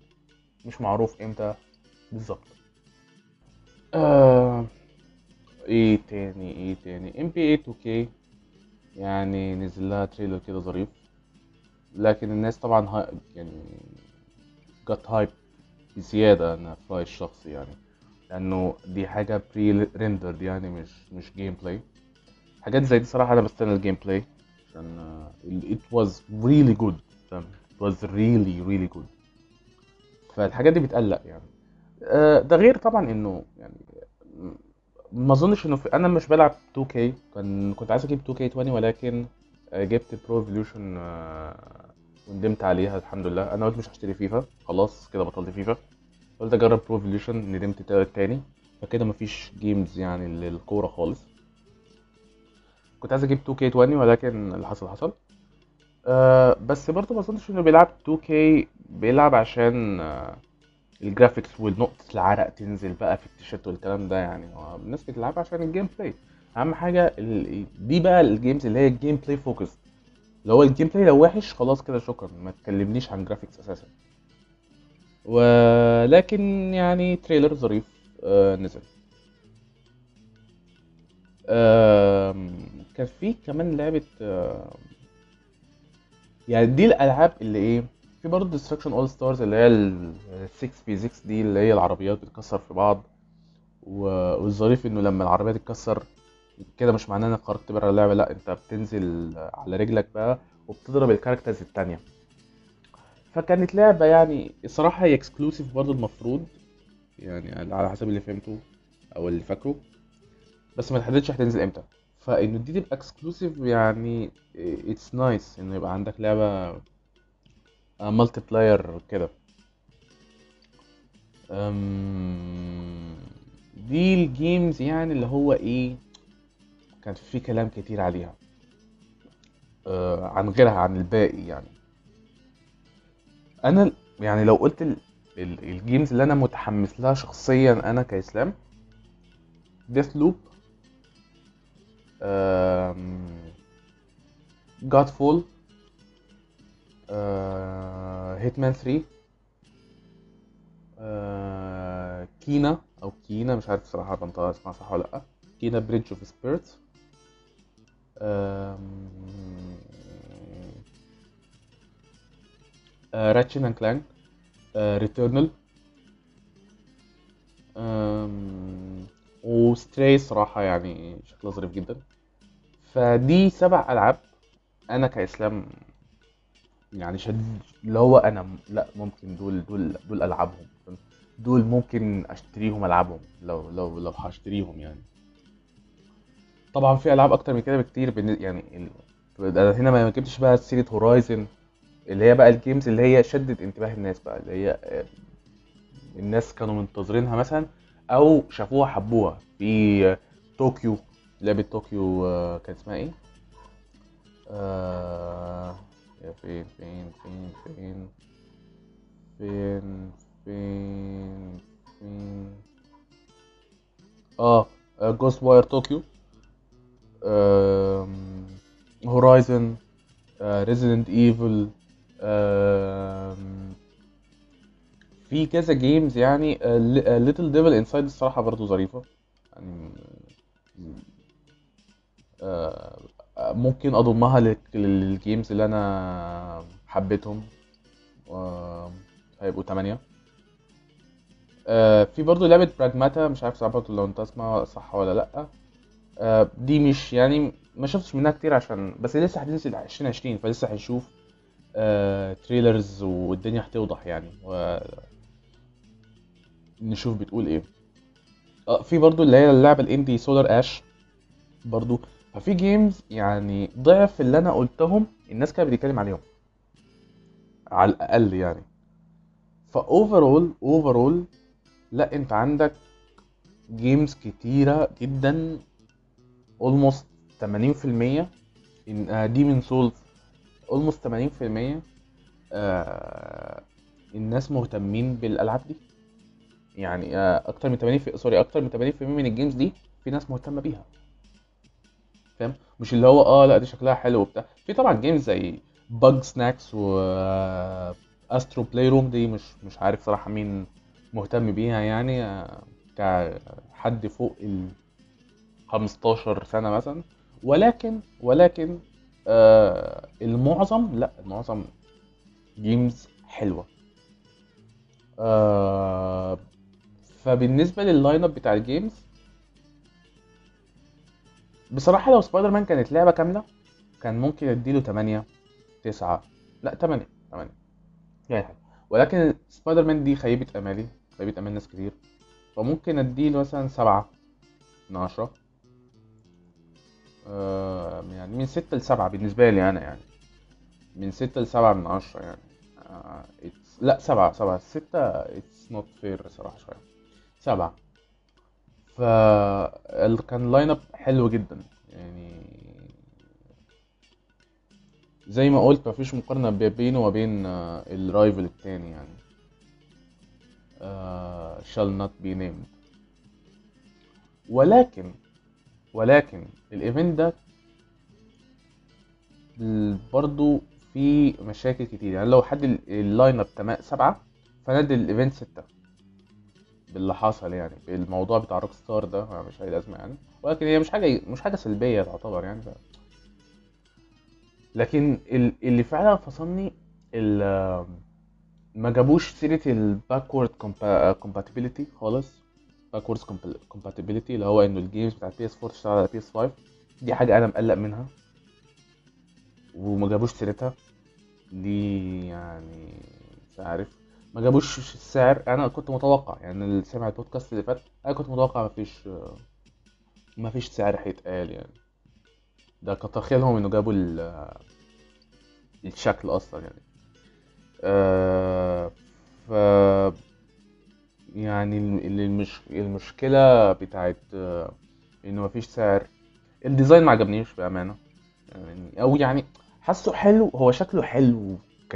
مش معروف إمتى بالظبط. آه. إيه تاني إيه تاني. NBA 2K يعني نزل لها trailer كده ظريف. لكن الناس طبعا ها يعني جت hype بزيادة أنا في رأيي الشخصي يعني لأنه دي حاجة pre-rendered يعني مش مش gameplay حاجات زي دي صراحة أنا بستنى ال gameplay عشان آه، it was really good. it was really really good. فالحاجات دي بتقلق يعني. آه، ده غير طبعا إنه يعني ما أظنش إنه في أنا مش بلعب 2K كان كنت عايز أجيب 2K20 ولكن آه، جبت Pro Evolution وندمت عليها الحمد لله. أنا قلت مش هشتري فيفا. خلاص كده بطلت فيفا. قلت أجرب Pro Evolution ندمت تا- تاني. فكده مفيش games يعني للكورة خالص. كنت عايز أجيب 2K20 ولكن اللي حصل حصل. أه بس برضه ما أظنش إنه بيلعب 2K بيلعب عشان آه، ال graphics والنقطة العرق تنزل بقى في التيشيرت والكلام ده يعني. هو الناس بتلعب عشان ال gameplay أهم حاجة. دي بقى ال games اللي هي ال gameplay focus اللي هو ال gameplay لو وحش خلاص كده شكرا ما تكلمنيش عن graphics أساسا. ولكن يعني trailer ظريف آه نزل. آم، كان في كمان لعبة آه، يعني دي الألعاب اللي إيه في برضه Destruction AllStars اللي هي ال 6 في 6 دي اللي هي العربيات بتتكسر في بعض. والظريف إنه لما العربية تتكسر كده مش معناه انك خرجت بره اللعبة لأ أنت بتنزل على رجلك بقى وبتضرب ال characters التانية. فكانت لعبة يعني الصراحه هي exclusive برضه المفروض يعني على حسب اللي فهمته أو اللي فاكره. بس ما تحددش هتنزل إمتى. فإنه دي تبقى exclusive يعني it's nice إنه يبقى عندك لعبة multiplayer كده. دي ال games يعني اللي هو إيه كان في كلام كتير عليها أه، عن غيرها عن الباقي يعني. أنا يعني لو قلت ال- ال- ال games اللي أنا متحمس لها شخصيا أنا كإسلام Deathloop Godfall Hitman 3 آه، Kena أو Kena مش عارف الصراحه بنطقها اسمها صح ولا لأ. Kena Bridge of Spirits Ratchet and Clank Returnal و Stray صراحة يعني شكلها ظريف جدا. فدي سبع ألعاب أنا كإسلام يعني شد اللي هو أنا لا ممكن دول دول دول العابهم دول ممكن أشتريهم ألعبهم لو لو لو هشتريهم يعني طبعا في ألعاب أكتر من كده بكتير يعني. أنا هنا ما جبتش بقى سيرة Horizon اللي هي بقى ال games اللي هي شدت انتباه الناس بقى اللي هي آه، الناس كانوا منتظرينها مثلا أو شافوها حبوها في آه، طوكيو لعبة طوكيو آه، كان اسمها إيه؟ آه... يا فين فين فين فين فين فين فين. آه Ghostwire Tokyo Horizon Resident Evil في كذا games يعني Little Devil Inside الصراحة برضو ظريفة. يعني ممكن أضمها لل- لل games اللي أنا حبيتهم. و- هيبقوا تمانية. آه، في برضو لعبة Pragmata مش عارف برضو لو أنت اسمها صح ولا لأ. آه، دي مش يعني ما شفتش منها كتير عشان بس لسه هتنزل 2020 فلسه هنشوف آه، trailers والدنيا هتوضح يعني ونشوف بتقول إيه. في برضو اللي هي اللعبة ال indie Solar Ash برضو ففي games يعني ضعف اللي أنا قلتهم الناس كانت بتتكلم عليهم. على الأقل يعني. ف overall overall لا أنت عندك games كتيرة جدا almost 80% إن Demon's Souls almost 80% آه، الناس مهتمين بالألعاب دي. يعني آه، أكتر من 80 في... sorry أكتر من 80% من ال games دي في ناس مهتمة بيها. فاهم؟ مش اللي هو آه لا دي شكلها حلو وبتاع. في طبعا games زي Bugsnax و Astro's Playroom دي مش مش عارف صراحة مين مهتم بيها يعني آه، كحد فوق ال 15 سنة مثلا. ولكن ولكن آه المعظم لا المعظم games حلوة. آه فبالنسبة لل line up بتاع ال games بصراحة لو سبايدر مان كانت لعبة كاملة كان ممكن اديله 8 9 لا 8 8 يعني حاجة. ولكن سبايدر مان دي خيبه أمالي خيبه أمال ناس كتير. فممكن اديله مثلا 7 من 10 آه يعني من 6 ل 7 بالنسبة لي أنا يعني. من 6 ل 7 من 10 يعني. آه. لا 7 7 6 it's not fair صراحة شوية. 7 ف كان line up حلو جدا. يعني زي ما قلت مفيش مقارنة بينه وبين آه، ال rival التاني يعني. آه، shall not be named. ولكن ولكن ال event ده برضو في مشاكل كتير. يعني لو حد ال- ال line up سبعة فندي ال event ستة. باللي حصل يعني. بالموضوع بتاع Rockstar ده مش هي لازمة يعني. ولكن هي مش حاجة مش حاجة سلبية تعتبر يعني. ف... لكن ال- اللي فعلا فصلني ما جابوش سيرة ال backward compatibility خالص. backward compatibility اللي هو إنه ال games بتاع PS 4 تشتغل على PS 5 دي حاجة أنا مقلق منها. وما جابوش سيرتها. دي يعني مش عارف. ما جابوش السعر أنا كنت متوقع يعني اللي سمع البودكاست اللي فات أنا كنت متوقع ما فيش ما فيش سعر هيتقال يعني. ده كتر خيرهم إنه جابوا ال- الشكل أصلا يعني. آه ف يعني ال- ال- المش... المشكلة بتاعت إنه مفيش سعر. ال design ما عجبنيش بأمانة. يعني أو يعني حاسه حلو هو شكله حلو ك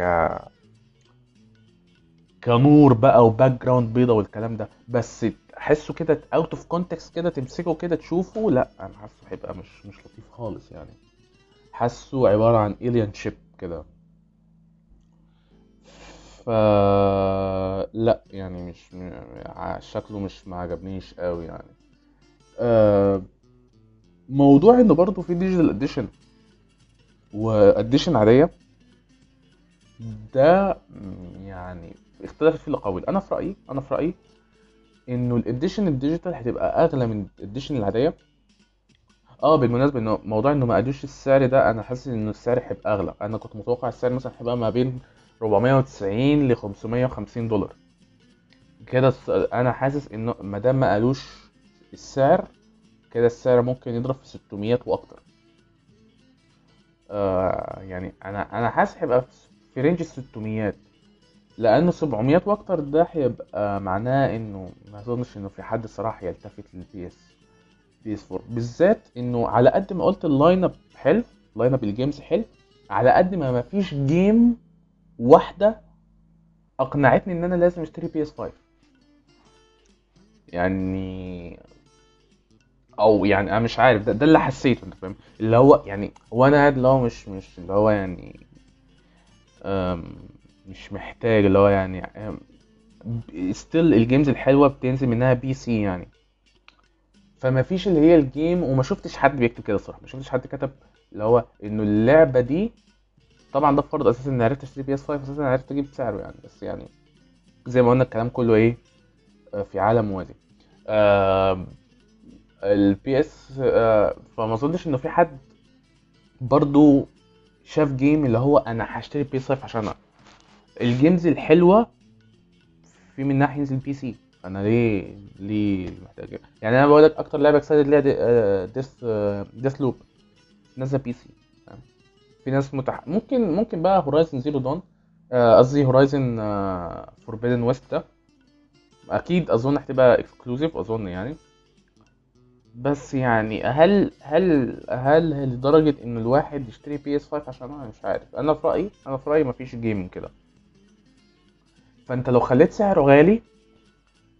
كنور بقى و background بيضة والكلام ده. بس تحسه كده out of context كده تمسكه كده تشوفه لا أنا حاسه هيبقى مش مش لطيف خالص يعني. حاسه عبارة عن alien ship كده. ف لا يعني مش شكله مش ما عجبنيش قوي يعني. آه، موضوع إنه برضه في digital edition و edition عادية. ده يعني اختلفت فيه الاقاويل أنا في رأيي أنا في رأيي إنه ال edition ال digital هتبقى أغلى من ال edition العادية. آه بالمناسبة إنه موضوع إنه ما قالوش السعر ده أنا حاسس ان السعر هيبقى أغلى. أنا كنت متوقع السعر مثلا هيبقى ما بين 490 ل 550 دولار. كده أنا حاسس إنه ما دام ما قالوش السعر كده السعر ممكن يضرب في 600 وأكتر. آه يعني أنا أنا حاسس هيبقى في range ال 600 لأنه 700 وأكتر ده هيبقى معناه إنه ما أظنش إنه في حد صراحة يلتفت لل PS PS 4 بالذات إنه على قد ما قلت ال line up حلو line up ال games حلو على قد ما ما فيش game واحدة أقنعتني إن أنا لازم أشتري PS 5 يعني أو يعني أنا مش عارف ده, ده اللي حسيته أنت فاهم؟ اللي هو يعني هو أنا قاعد اللي هو مش مش اللي هو يعني أم، مش محتاج اللي هو يعني still ال games الحلوة بتنزل منها PC يعني. فما فيش اللي هي ال game وما شفتش حد بيكتب كده الصراحة. ما شفتش حد كتب اللي هو إنه اللعبة دي طبعا ده فرض أساسا اني عرفت اشتري PS 5 أساسا عرفت أجيب سعره يعني. بس يعني زي ما قلنا الكلام كله إيه آه، في عالم موازي. ال PS فما أظنش إنه في حد برضو شاف game اللي هو أنا هشتري PS 5 عشانها. ال games الحلوة في منها هينزل PC. أنا ليه ليه محتاج يعني أنا بقول لك أكتر لعبة excited اللي هي Death Deathloop نازلة PC. في ناس متح... ممكن ممكن بقى Horizon Zero Dawn قصدي Horizon Forbidden West ده. أكيد أظن هتبقى exclusive أظن يعني. بس يعني هل هل هل لدرجة إن الواحد يشتري PS 5 عشان أنا مش عارف. أنا في رأيي أنا في رأيي مفيش game كده. فانت لو خليت سعره غالي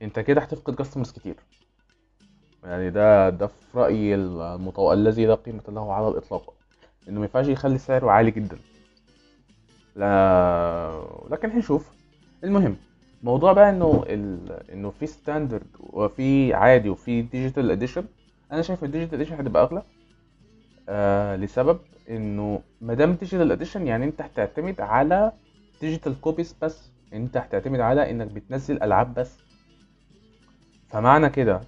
انت كده هتفقد customers كتير. يعني ده ده في رأيي المطو... الذي لا قيمة له على الإطلاق. إنه ما ينفعش يخلي سعره عالي جدا. لا لكن هنشوف. المهم موضوع بقى إنه ال... إنه في standard وفي عادي وفي digital edition أنا شايف ال digital edition هتبقى أغلى. آه لسبب إنه ما دام digital edition يعني أنت هتعتمد على digital copies بس. أنت هتعتمد على إنك بتنزل ألعاب بس. فمعنى كده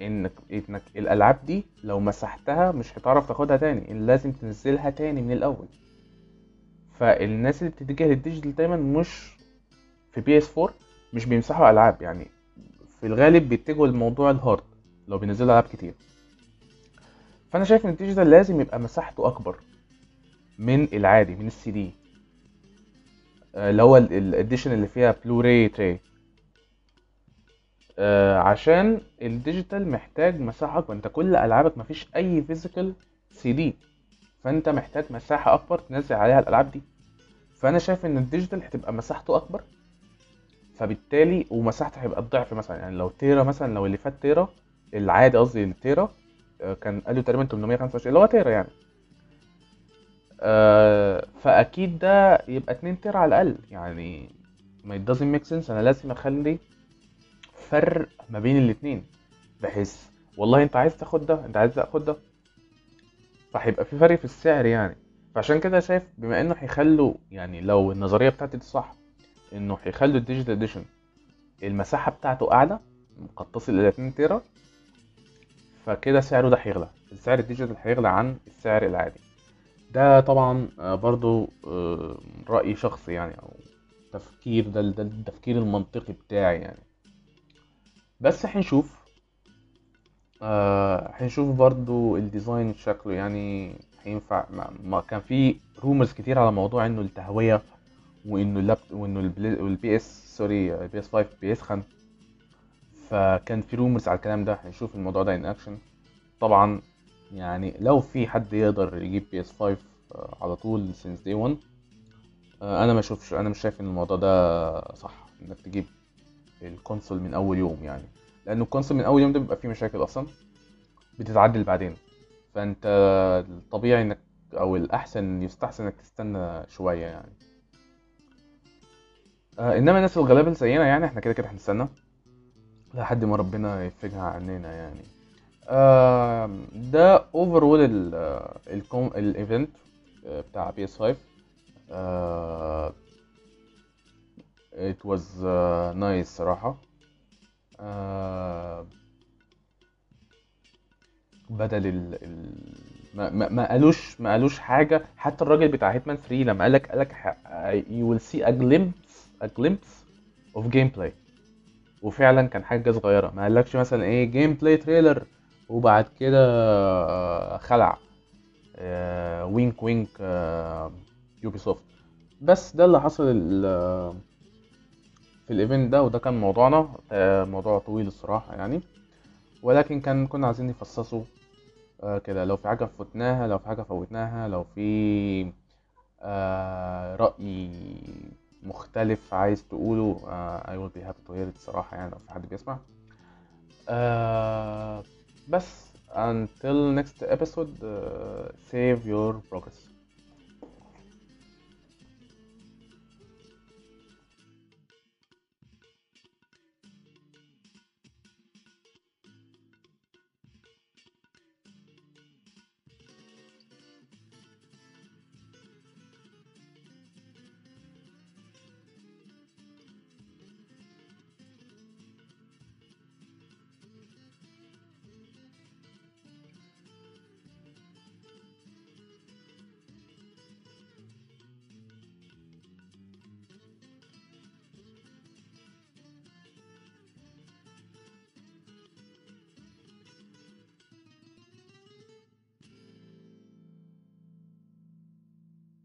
إنك إنك الألعاب دي لو مسحتها مش هتعرف تاخدها تاني لازم تنزلها تاني من الأول. فالناس اللي بتتجه لل digital دايما مش في PS 4 مش بيمسحوا ألعاب. يعني في الغالب بيتجهوا لموضوع ال hard لو بينزلوا ألعاب كتير. فأنا شايف إن ال digital لازم يبقى مساحته أكبر من العادي من السي دي. اللي هو ال edition اللي فيها Blu-ray tray آه عشان ال digital محتاج مساحة أكبر أنت كل ألعابك مفيش أي physical CD فأنت محتاج مساحة أكبر تنزل عليها الألعاب دي. فأنا شايف إن ال digital هتبقى مساحته أكبر. فبالتالي ومساحته هيبقى الضعف مثلا. يعني لو tera مثلا لو اللي فات tera العادي قصدي ال tera آه كان قالوا تقريبا 825 اللي هو tera يعني. آه فأكيد ده يبقى 2 tera على الأقل. يعني ما it doesn't make sense. أنا لازم أخلي فرق ما بين الاتنين. بحيث والله أنت عايز تاخد ده أنت عايز تاخد ده. فهيبقى في فرق في السعر يعني. فعشان كده شايف بما إنه هيخلوا يعني لو النظرية بتاعتي دي صح إنه هيخلوا ال digital edition المساحة بتاعته أعلى قد تصل إلى 2 tera فكده سعره ده هيغلى. السعر ال digital هيغلى عن السعر العادي. ده طبعا برضو رأي شخصي يعني أو تفكير ده ده التفكير المنطقي بتاعي يعني. بس هنشوف آه هنشوف برضو ال design شكله يعني هينفع. ما كان في rumors كتير على موضوع إنه التهوية وإنه اللاب وإنه ال PS sorry ال PS 5 بيسخن فكان في rumors على الكلام ده هنشوف الموضوع ده in action طبعا يعني لو في حد يقدر يجيب PS 5 على طول since day 1 أنا ما اشوفش أنا مش شايف إن الموضوع ده صح إنك تجيب ال console من أول يوم يعني. لأنه ال console من أول يوم ده بيبقى فيه مشاكل أصلا بتتعدل بعدين. فأنت الطبيعي إنك أو الأحسن يستحسن إنك تستنى شوية يعني. آه إنما الناس الغلابة زينا يعني إحنا كده كده هنستنى لحد ما ربنا يفرجها عننا يعني. ده overall ال event بتاع PS 5 آه it was uh, nice صراحة. بدل ال, ما, ما, ما قالوش ما قالوش حاجة. حتى الراجل بتاع هيتمان 3 لما قالك قالك you will see a glimpse a glimpse of gameplay. وفعلا كان حاجة صغيرة. ما قالكش مثلا إيه gameplay trailer وبعد كده خلع wink wink Ubisoft بس ده اللي حصل في ال event ده وده كان موضوعنا موضوع طويل الصراحة يعني. ولكن كان كنا عايزين نفصصه آه كده. لو في حاجة فوتناها لو في حاجة فوتناها لو في آه رأي مختلف عايز تقوله آه I will be happy to hear it الصراحة يعني لو في حد بيسمع. آه بس until next episode uh, save your progress